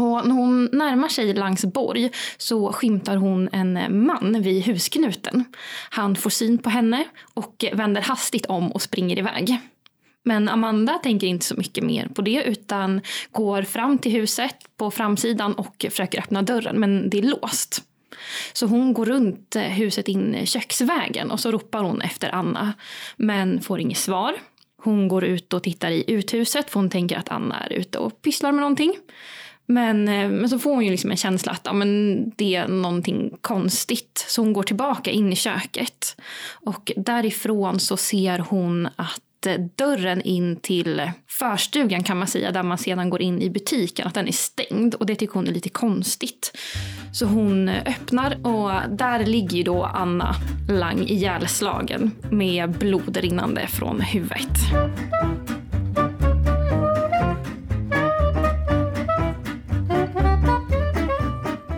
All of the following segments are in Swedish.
Och när hon närmar sig Langsborg så skymtar hon en man vid husknuten. Han får syn på henne och vänder hastigt om och springer iväg. Men Amanda tänker inte så mycket mer på det utan går fram till huset på framsidan och försöker öppna dörren men det är låst. Så hon går runt huset in köksvägen och så ropar hon efter Anna men får inget svar. Hon går ut och tittar i uthuset för hon tänker att Anna är ute och pysslar med någonting. Men, eh, men så får hon ju liksom en känsla att ja, men det är någonting konstigt. Så hon går tillbaka in i köket. Och därifrån så ser hon att eh, dörren in till förstugan kan man säga, där man sedan går in i butiken, att den är stängd. Och det tycker hon är lite konstigt. Så hon eh, öppnar och där ligger ju då Anna Lang ihjälslagen med blod rinnande från huvudet.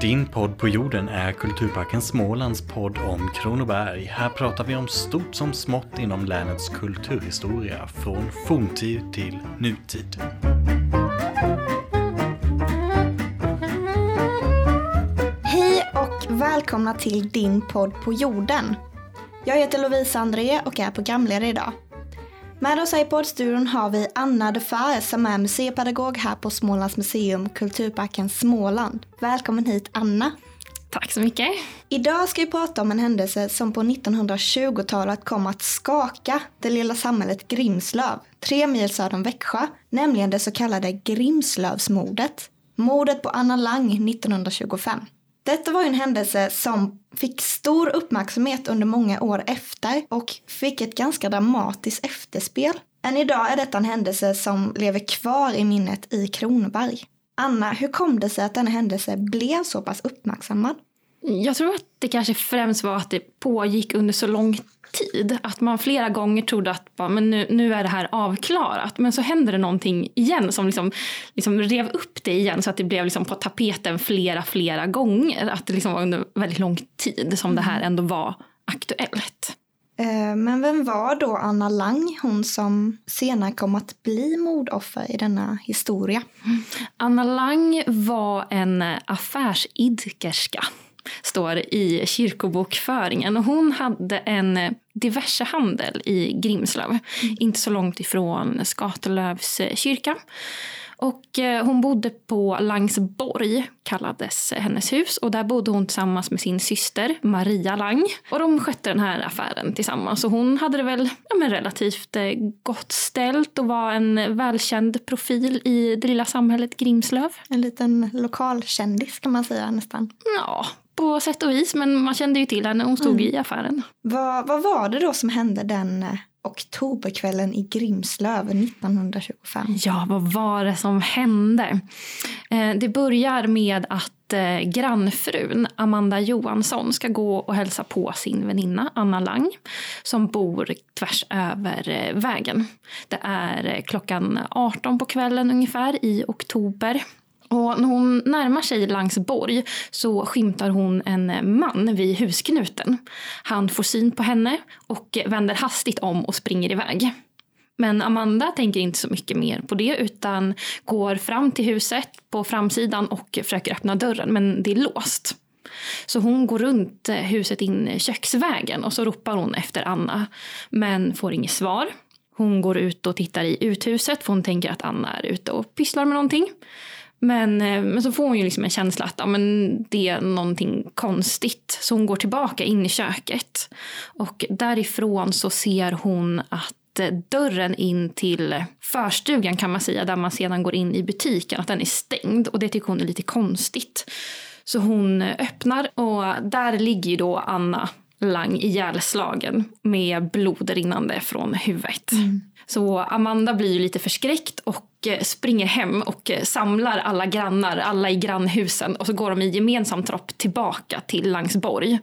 Din podd på jorden är Kulturparken Smålands podd om Kronoberg. Här pratar vi om stort som smått inom länets kulturhistoria, från forntid till nutid. Hej och välkomna till din podd på jorden. Jag heter Lovisa André och är programledare idag. Med oss här i poddstudion har vi Anna de Fär som är museipedagog här på Smålands museum, Kulturparken Småland. Välkommen hit Anna. Tack så mycket. Idag ska vi prata om en händelse som på 1920-talet kom att skaka det lilla samhället Grimslöv, tre mil söder om Växjö, nämligen det så kallade Grimslövsmordet. Mordet på Anna Lang 1925. Detta var ju en händelse som fick stor uppmärksamhet under många år efter och fick ett ganska dramatiskt efterspel. Än idag är detta en händelse som lever kvar i minnet i Kronoberg. Anna, hur kom det sig att denna händelse blev så pass uppmärksammad? Jag tror att det kanske främst var att det pågick under så lång tid. Att man flera gånger trodde att bara, men nu, nu är det här avklarat. Men så händer det någonting igen som liksom, liksom rev upp det igen så att det blev liksom på tapeten flera, flera gånger. Att det liksom var under väldigt lång tid som det här mm. ändå var aktuellt. Eh, men vem var då Anna Lang, hon som senare kom att bli mordoffer i denna historia? Anna Lang var en affärsidkerska står i kyrkobokföringen. Och hon hade en eh, diversehandel i Grimslöv, mm. inte så långt ifrån Skatelövs kyrka. Och eh, hon bodde på Langsborg, kallades hennes hus. Och där bodde hon tillsammans med sin syster Maria Lang. Och de skötte den här affären tillsammans. Och hon hade det väl ja, men relativt eh, gott ställt och var en välkänd profil i det lilla samhället Grimslöv. En liten lokalkändis kan man säga nästan. Ja, på sätt och vis. Men man kände ju till henne, hon stod mm. i affären. Vad, vad var var det då som hände den eh, oktoberkvällen i Grimslöv 1925? Ja, vad var det som hände? Eh, det börjar med att eh, grannfrun Amanda Johansson ska gå och hälsa på sin väninna Anna Lang som bor tvärs över vägen. Det är klockan 18 på kvällen ungefär i oktober och när hon närmar sig Langsborg så skymtar hon en man vid husknuten. Han får syn på henne och vänder hastigt om och springer iväg. Men Amanda tänker inte så mycket mer på det utan går fram till huset på framsidan och försöker öppna dörren men det är låst. Så hon går runt huset in köksvägen och så ropar hon efter Anna men får inget svar. Hon går ut och tittar i uthuset för hon tänker att Anna är ute och pysslar med någonting. Men, eh, men så får hon ju liksom en känsla att ja, men det är någonting konstigt. Så hon går tillbaka in i köket. Och därifrån så ser hon att eh, dörren in till förstugan kan man säga, där man sedan går in i butiken, att den är stängd. Och det tycker hon är lite konstigt. Så hon öppnar och där ligger då Anna Lang ihjälslagen med blod rinnande från huvudet. Mm. Så Amanda blir ju lite förskräckt och eh, Eh, springer hem och eh, samlar alla grannar, alla i grannhusen och så går de i gemensam tropp tillbaka till Langsborg.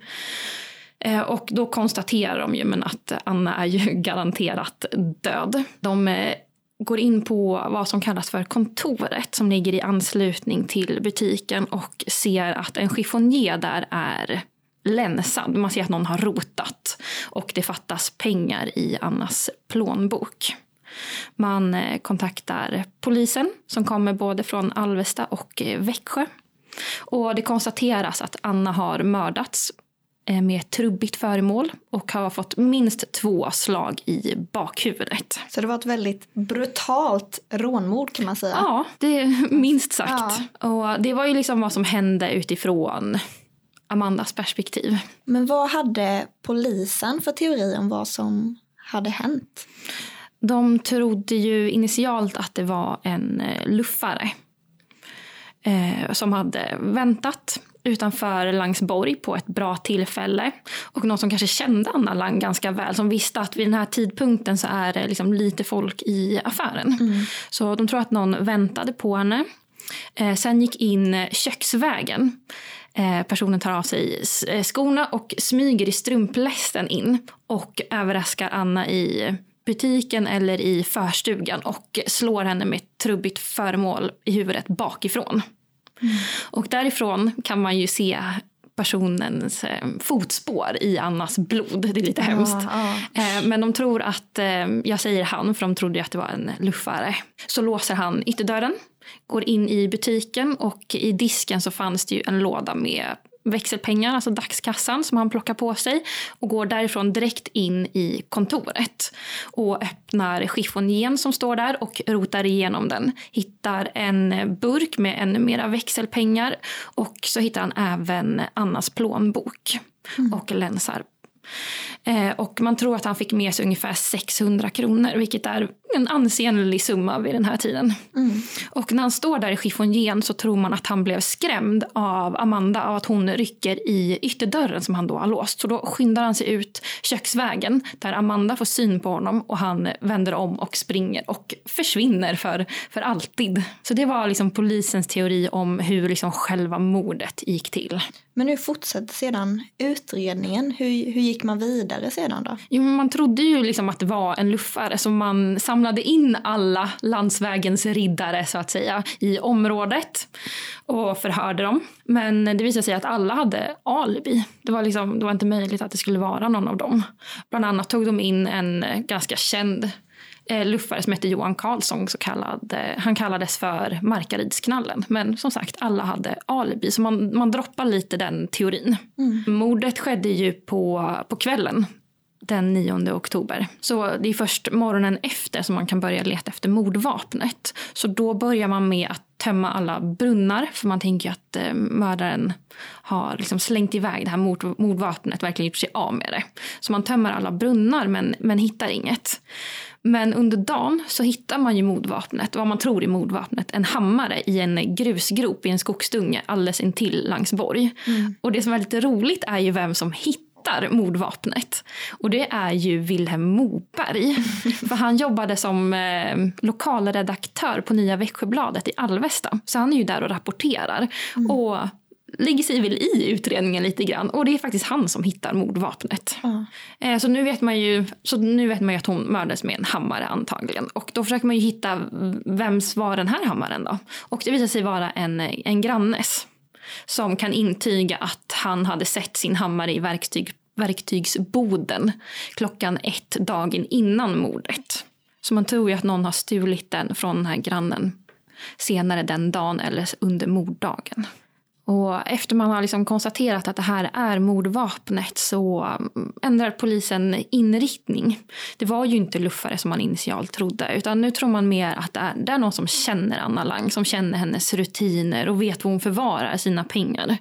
Eh, och då konstaterar de ju men att Anna är ju garanterat död. De går in på vad som kallas för kontoret som ligger i anslutning till butiken och ser att en chiffonier där är länsad. Man ser att någon har rotat och det fattas pengar i Annas plånbok. Man eh, kontaktar polisen som kommer både från Alvesta och eh, Växjö. Och det konstateras att Anna har mördats eh, med ett trubbigt föremål och har fått minst två slag i bakhuvudet. Så det var ett väldigt brutalt rånmord kan man säga. Ja, det är minst sagt. Ja. Och det var ju liksom vad som hände utifrån Amandas perspektiv. Men vad hade polisen för teori om vad som hade hänt? De trodde ju initialt att det var en eh, luffare eh, som hade väntat utanför Langsborg på ett bra tillfälle. Och någon som kanske kände Anna Lang ganska väl, som visste att vid den här tidpunkten så är det liksom lite folk i affären. Mm. Så de tror att någon väntade på henne. Eh, sen gick in köksvägen. Eh, personen tar av sig eh, skorna och smyger i strumplästen in och överraskar Anna i butiken eller i förstugan och slår henne med ett trubbigt föremål i huvudet bakifrån. Mm. Och därifrån kan man ju se personens eh, fotspår i Annas blod. Det är lite hemskt. Ja, ja. Men de tror att, jag säger han för de trodde att det var en luffare. Så låser han ytterdörren går in i butiken och i disken så fanns det ju en låda med växelpengar, alltså dagskassan som han plockar på sig och går därifrån direkt in i kontoret och öppnar chiffonigen som står där och rotar igenom den. Hittar en burk med ännu mera växelpengar och så hittar han även Annas plånbok mm. och länsar och man tror att han fick med sig ungefär 600 kronor, vilket är en ansenlig summa vid den här tiden. Mm. Och när han står där i chiffonjen så tror man att han blev skrämd av Amanda av att hon rycker i ytterdörren som han då har låst. Så då skyndar han sig ut köksvägen där Amanda får syn på honom och han vänder om och springer och försvinner för, för alltid. Så det var liksom polisens teori om hur liksom själva mordet gick till. Men hur fortsatte sedan utredningen? Hur, hur gick man vidare sedan då? Jo, man trodde ju liksom att det var en luffare så man samlade in alla landsvägens riddare så att säga i området och förhörde dem. Men det visade sig att alla hade alibi. Det var, liksom, det var inte möjligt att det skulle vara någon av dem. Bland annat tog de in en ganska känd luffare som hette Johan Karlsson. Så kallad, eh, han kallades för Markarydsknallen. Men som sagt, alla hade alibi. Så man, man droppar lite den teorin. Mm. Mordet skedde ju på, på kvällen den 9 oktober. Så det är först morgonen efter som man kan börja leta efter mordvapnet. Så då börjar man med att tömma alla brunnar för man tänker att eh, mördaren har liksom slängt iväg det här mord, mordvapnet, verkligen gjort sig av med det. Så man tömmer alla brunnar men, men hittar inget. Men under dagen så hittar man ju mordvapnet, vad man tror är mordvapnet, en hammare i en grusgrop i en skogsdunge alldeles intill Langsborg. Mm. Och det som är lite roligt är ju vem som hittar mordvapnet. Och det är ju Vilhelm Moberg. För han jobbade som eh, lokalredaktör på Nya Växjöbladet i Alvesta. Så han är ju där och rapporterar. Mm. Och lägger sig väl i utredningen lite grann. Och det är faktiskt han som hittar mordvapnet. Mm. Så, nu vet man ju, så nu vet man ju att hon mördades med en hammare antagligen. Och då försöker man ju hitta vems var den här hammaren då? Och det visar sig vara en, en grannes. Som kan intyga att han hade sett sin hammare i verktyg, verktygsboden klockan ett dagen innan mordet. Så man tror ju att någon har stulit den från den här grannen senare den dagen eller under morddagen. Och efter man har liksom konstaterat att det här är mordvapnet så mm, ändrar polisen inriktning. Det var ju inte luffare som man initialt trodde utan nu tror man mer att det är, det är någon som känner Anna Lang, som känner hennes rutiner och vet var hon förvarar sina pengar.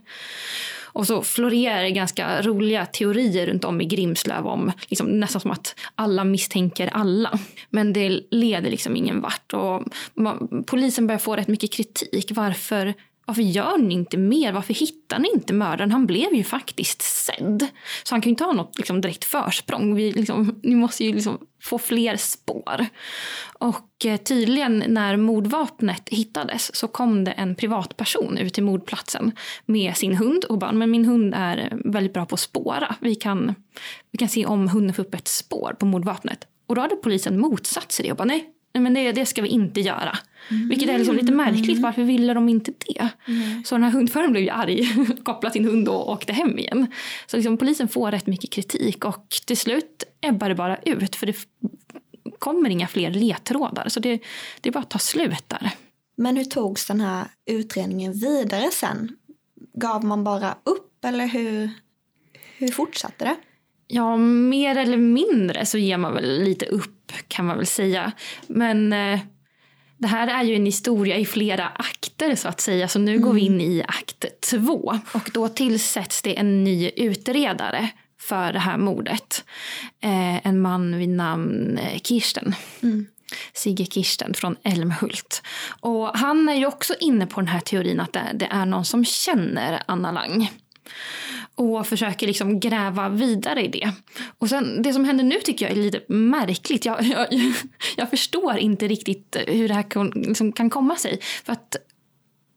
Och så florerar det ganska roliga teorier runt om i Grimslöv om liksom, nästan som att alla misstänker alla. Men det leder liksom ingen vart. Och man, polisen börjar få rätt mycket kritik. Varför varför gör ni inte mer? Varför hittar ni inte mördaren? Han blev ju faktiskt sedd. Så han kan ju inte ha något liksom, direkt försprång. Vi, liksom, ni måste ju liksom få fler spår. Och eh, tydligen när mordvapnet hittades så kom det en privatperson ut till mordplatsen med sin hund och bara, men min hund är eh, väldigt bra på att spåra. Vi kan, vi kan se om hunden får upp ett spår på mordvapnet. Och då hade polisen motsatt sig det och bara nej, men det, det ska vi inte göra. Mm. Vilket är liksom lite märkligt. Varför ville de inte det? Mm. Så den här hundföraren blev ju arg, kopplade sin hund och åkte hem igen. Så liksom polisen får rätt mycket kritik och till slut ebbar det bara ut. För det kommer inga fler ledtrådar. Så det, det bara tar slut där. Men hur togs den här utredningen vidare sen? Gav man bara upp eller hur, hur fortsatte det? Ja, mer eller mindre så ger man väl lite upp kan man väl säga. Men eh, det här är ju en historia i flera akter så att säga. Så nu mm. går vi in i akt två. Och då tillsätts det en ny utredare för det här mordet. Eh, en man vid namn eh, Kirsten. Mm. Sigge Kirsten från Älmhult. Och han är ju också inne på den här teorin att det, det är någon som känner Anna Lang och försöker liksom gräva vidare i det. Och sen, det som händer nu tycker jag är lite märkligt. Jag, jag, jag förstår inte riktigt hur det här kan, liksom kan komma sig. För att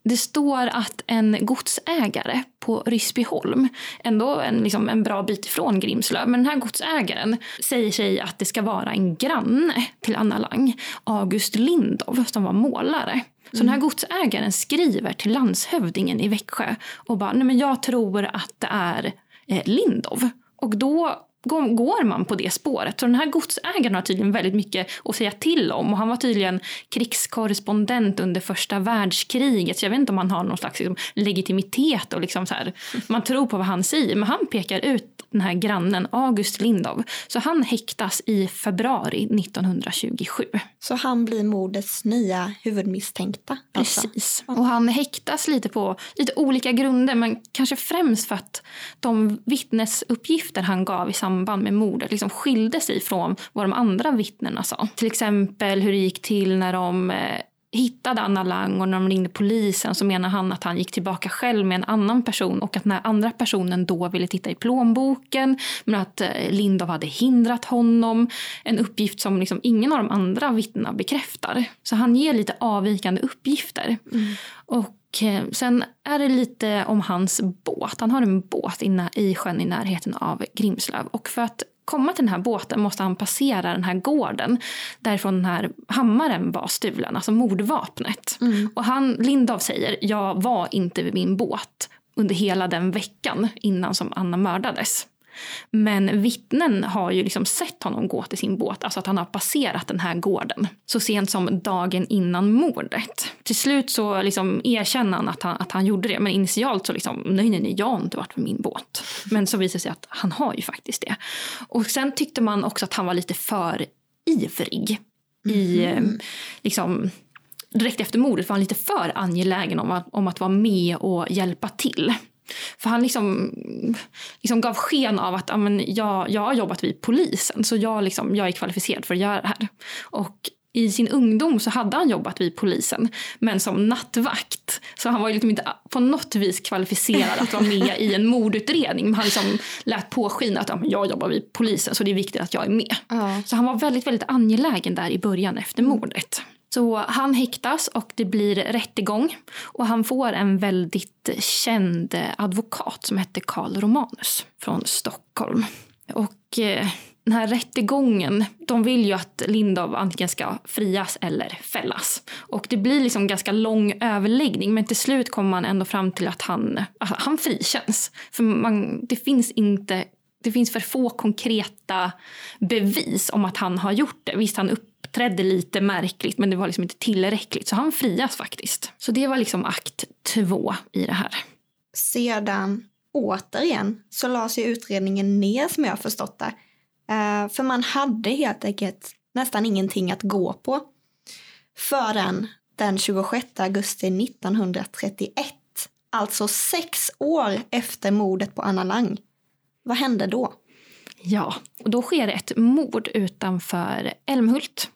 det står att en godsägare på Ryssbyholm, ändå en, liksom en bra bit ifrån Grimslöv, men den här godsägaren säger sig att det ska vara en granne till Anna Lang, August Lindov, som var målare. Så den här godsägaren skriver till landshövdingen i Växjö och bara, nej men jag tror att det är eh, Lindov. Och då går man på det spåret. Så den här godsägaren har tydligen väldigt mycket att säga till om och han var tydligen krigskorrespondent under första världskriget. Så jag vet inte om han har någon slags liksom, legitimitet och liksom så här, man tror på vad han säger. Men han pekar ut den här grannen August Lindov. Så han häktas i februari 1927. Så han blir mordets nya huvudmisstänkta? Alltså. Precis. Och han häktas lite på lite olika grunder men kanske främst för att de vittnesuppgifter han gav i samband med mordet liksom skilde sig från vad de andra vittnena sa. Till exempel hur det gick till när de eh, hittade Anna Lang och när de ringde polisen så menar han att han gick tillbaka själv med en annan person och att den andra personen då ville titta i plånboken men att eh, Lindov hade hindrat honom. En uppgift som liksom ingen av de andra vittnena bekräftar. Så han ger lite avvikande uppgifter. Mm. Och eh, sen är det lite om hans båt. Han har en båt i sjön i närheten av Grimslöv. Och för att komma till den här båten måste han passera den här gården därifrån den här hammaren var stulen, alltså mordvapnet. Mm. Och han, Lindav säger, jag var inte vid min båt under hela den veckan innan som Anna mördades. Men vittnen har ju liksom sett honom gå till sin båt, alltså att han har passerat den här gården så sent som dagen innan mordet. Till slut så liksom erkänner han att, han att han gjorde det, men initialt så liksom nej, nej, nej, jag har inte varit med min båt. Men så visar det sig att han har ju faktiskt det. Och sen tyckte man också att han var lite för ivrig i mm. liksom direkt efter mordet var han lite för angelägen om att, om att vara med och hjälpa till. För han liksom, liksom gav sken av att amen, jag, jag har jobbat vid polisen så jag, liksom, jag är kvalificerad för att göra det här. Och i sin ungdom så hade han jobbat vid polisen, men som nattvakt. Så han var liksom inte på något vis kvalificerad att vara med i en mordutredning. Men han liksom lät påskina att ja, jag jobbar vid polisen så det är viktigt att jag är med. Ja. Så han var väldigt, väldigt angelägen där i början efter mordet. Så han häktas och det blir rättegång. Och han får en väldigt känd advokat som hette Karl Romanus från Stockholm. Och eh, den här rättegången, de vill ju att Lindov antingen ska frias eller fällas. Och det blir liksom ganska lång överläggning men till slut kommer man ändå fram till att han, han frikänns. För man, det finns inte det finns för få konkreta bevis om att han har gjort det. Visst, han uppträdde lite märkligt men det var liksom inte tillräckligt. Så han frias faktiskt. Så det var liksom akt två i det här. Sedan återigen så lades ju utredningen ner som jag förstått det. Uh, för man hade helt enkelt nästan ingenting att gå på. Förrän den 26 augusti 1931. Alltså sex år efter mordet på Anna Lang. Vad hände då? Ja, och då sker ett mord utanför Älmhult.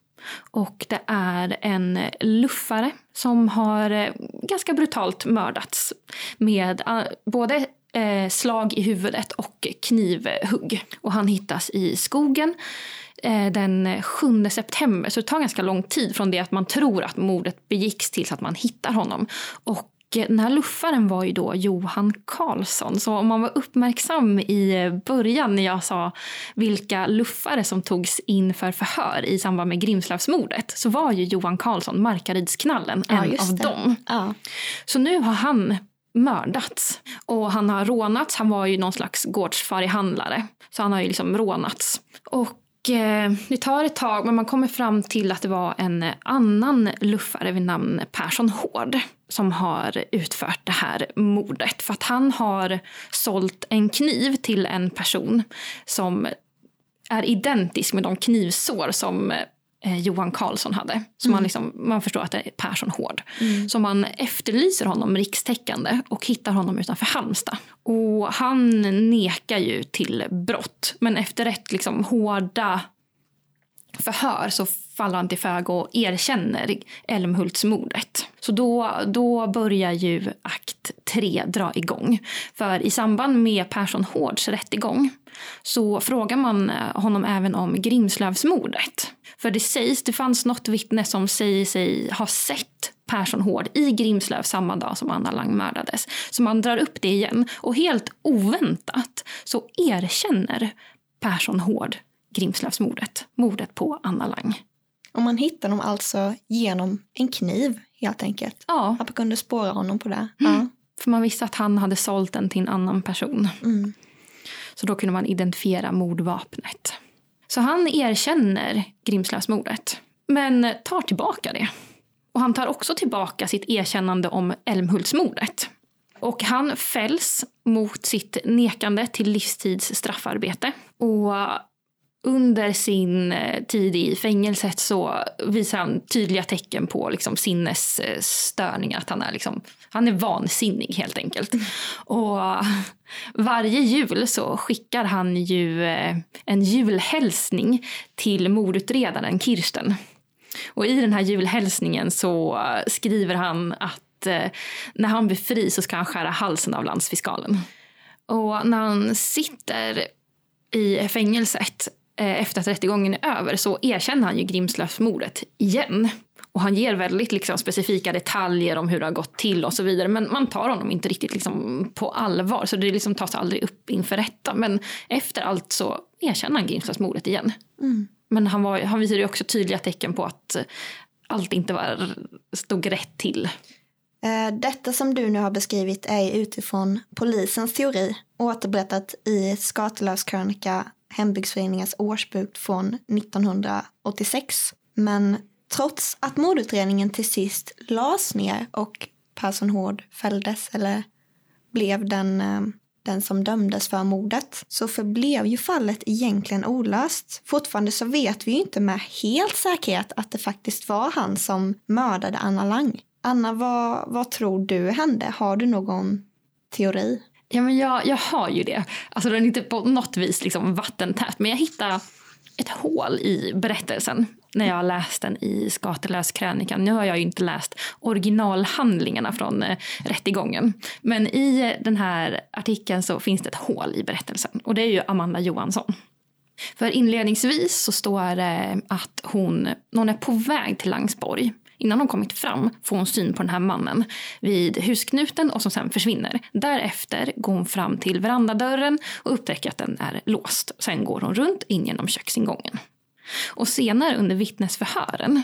Och det är en luffare som har eh, ganska brutalt mördats med eh, både eh, slag i huvudet och knivhugg. Och han hittas i skogen den 7 september. Så det tar ganska lång tid från det att man tror att mordet begicks tills att man hittar honom. Och den här luffaren var ju då Johan Karlsson. Så om man var uppmärksam i början när jag sa vilka luffare som togs in för förhör i samband med Grimslövsmordet så var ju Johan Karlsson, Markarydsknallen, en ja, av dem. Ja. Så nu har han mördats och han har rånats. Han var ju någon slags gårdsfarihandlare så han har ju liksom rånats. Och eh, Eh, det tar ett tag, men man kommer fram till att det var en eh, annan luffare vid namn Persson Hård som har utfört det här mordet. För att han har sålt en kniv till en person som är identisk med de knivsår som eh, Johan Karlsson hade. Så man, liksom, man förstår att det är Persson Hård. Så man efterlyser honom rikstäckande och hittar honom utanför Halmstad. Och han nekar ju till brott. Men efter rätt liksom, hårda förhör så faller han till föga och erkänner Älmhultsmordet. Så då, då börjar ju akt 3 dra igång. För i samband med Persson Hårds rättegång så frågar man eh, honom även om Grimslövsmordet. För det sägs, det fanns något vittne som säger sig ha sett Persson Hård i Grimslöv samma dag som Anna Lang mördades. Så man drar upp det igen och helt oväntat så erkänner Persson Hård Grimslövsmordet, mordet på Anna Lang. Och man hittar dem alltså genom en kniv helt enkelt. Ja, Att man kunde spåra honom på det. Ja. för man visste att han hade sålt den till en annan person. Mm. Så då kunde man identifiera mordvapnet. Så han erkänner Grimslövsmordet, men tar tillbaka det. Och han tar också tillbaka sitt erkännande om Älmhultsmordet. Och han fälls mot sitt nekande till livstids straffarbete. Och under sin eh, tid i fängelset så visar han tydliga tecken på liksom sinnesstörningar. Eh, att han är, liksom, han är vansinnig helt enkelt. Och varje jul så skickar han ju eh, en julhälsning till mordutredaren Kirsten. Och i den här julhälsningen så skriver han att när han blir fri så ska han skära halsen av landsfiskalen. Och när han sitter i fängelset efter att rättegången är över så erkänner han ju Grimslövsmordet igen. Och han ger väldigt liksom, specifika detaljer om hur det har gått till och så vidare. Men man tar honom inte riktigt liksom, på allvar. Så det liksom tas aldrig upp inför rätta. Men efter allt så erkänner han Grimslövsmordet igen. Men han, var, han visade ju också tydliga tecken på att eh, allt inte var, stod rätt till. Eh, Detta som du nu har beskrivit är utifrån polisens teori återberättat i Skatelövs krönika Hembygdsföreningens årsbok från 1986. Men trots att mordutredningen till sist lades ner och Persson Hård fälldes eller blev den, eh, den som dömdes för mordet så förblev ju fallet egentligen olöst. Fortfarande så vet vi ju inte med helt säkerhet att det faktiskt var han som mördade Anna Lang. Anna, vad, vad tror du hände? Har du någon teori? Ja, men jag, jag har ju det. Alltså den är inte på något vis liksom vattentät. Men jag hittade ett hål i berättelsen när jag läste den i Skatelös krönikan. Nu har jag ju inte läst originalhandlingarna från eh, rättegången. Men i eh, den här artikeln så finns det ett hål i berättelsen. Och det är ju Amanda Johansson. För inledningsvis så står det att hon, hon är på väg till Langsborg Innan hon kommit fram får hon syn på den här mannen vid husknuten och som sen försvinner. Därefter går hon fram till verandadörren och upptäcker att den är låst. Sen går hon runt in genom köksingången. Och senare under vittnesförhören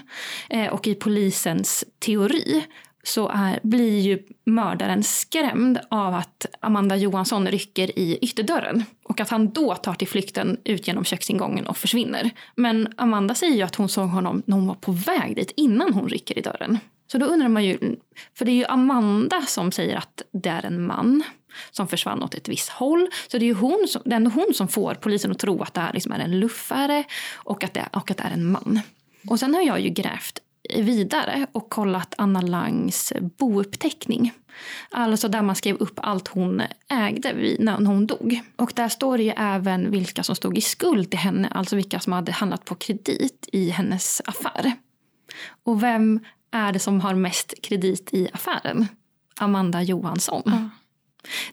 eh, och i polisens teori så är, blir ju mördaren skrämd av att Amanda Johansson rycker i ytterdörren och att han då tar till flykten ut genom köksingången och försvinner. Men Amanda säger ju att hon såg honom när hon var på väg dit innan hon rycker i dörren. Så då undrar man ju, för det är ju Amanda som säger att det är en man som försvann åt ett visst håll. Så det är ju hon som, det är ändå hon som får polisen att tro att det här liksom är en luffare och att, det, och att det är en man. Och sen har jag ju grävt vidare och kollat Anna Langs bouppteckning. Alltså där man skrev upp allt hon ägde när hon dog. Och där står det ju även vilka som stod i skuld till henne, alltså vilka som hade handlat på kredit i hennes affär. Och vem är det som har mest kredit i affären? Amanda Johansson. Mm.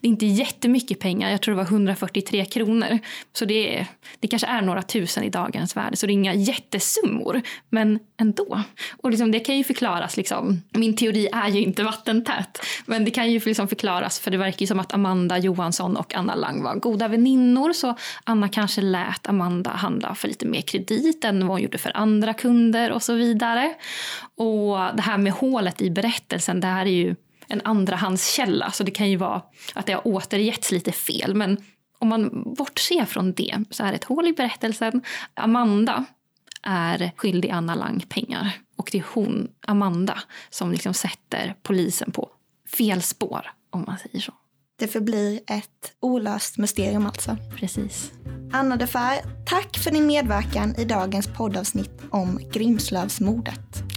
Det är inte jättemycket pengar, jag tror det var 143 kronor. Så det, är, det kanske är några tusen i dagens värde, så det är inga jättesummor. Men ändå. Och liksom, det kan ju förklaras, liksom, min teori är ju inte vattentät. Men det kan ju liksom förklaras, för det verkar ju som att Amanda Johansson och Anna Lang var goda väninnor. Så Anna kanske lät Amanda handla för lite mer kredit än vad hon gjorde för andra kunder och så vidare. Och det här med hålet i berättelsen, det här är ju en andrahandskälla. Så det kan ju vara att det har återgetts lite fel. Men om man bortser från det så är det ett hål i berättelsen. Amanda är skyldig Anna Lang pengar. Och det är hon, Amanda, som liksom sätter polisen på fel spår, om man säger så. Det förblir ett olöst mysterium alltså. Precis. Anna de Fer, tack för din medverkan i dagens poddavsnitt om Grimslövsmordet.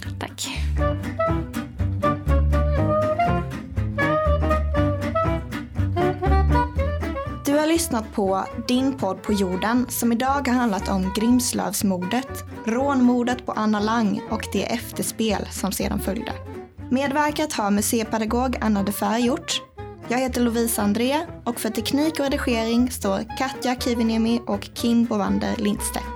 Lyssnat på Din podd på jorden som idag har handlat om Grimslövsmordet, rånmordet på Anna Lang och det efterspel som sedan följde. Medverkat har museipedagog Anna de Fer gjort. Jag heter Lovisa André och för teknik och redigering står Katja Kiviniemi och Kim Bovander Lindstedt.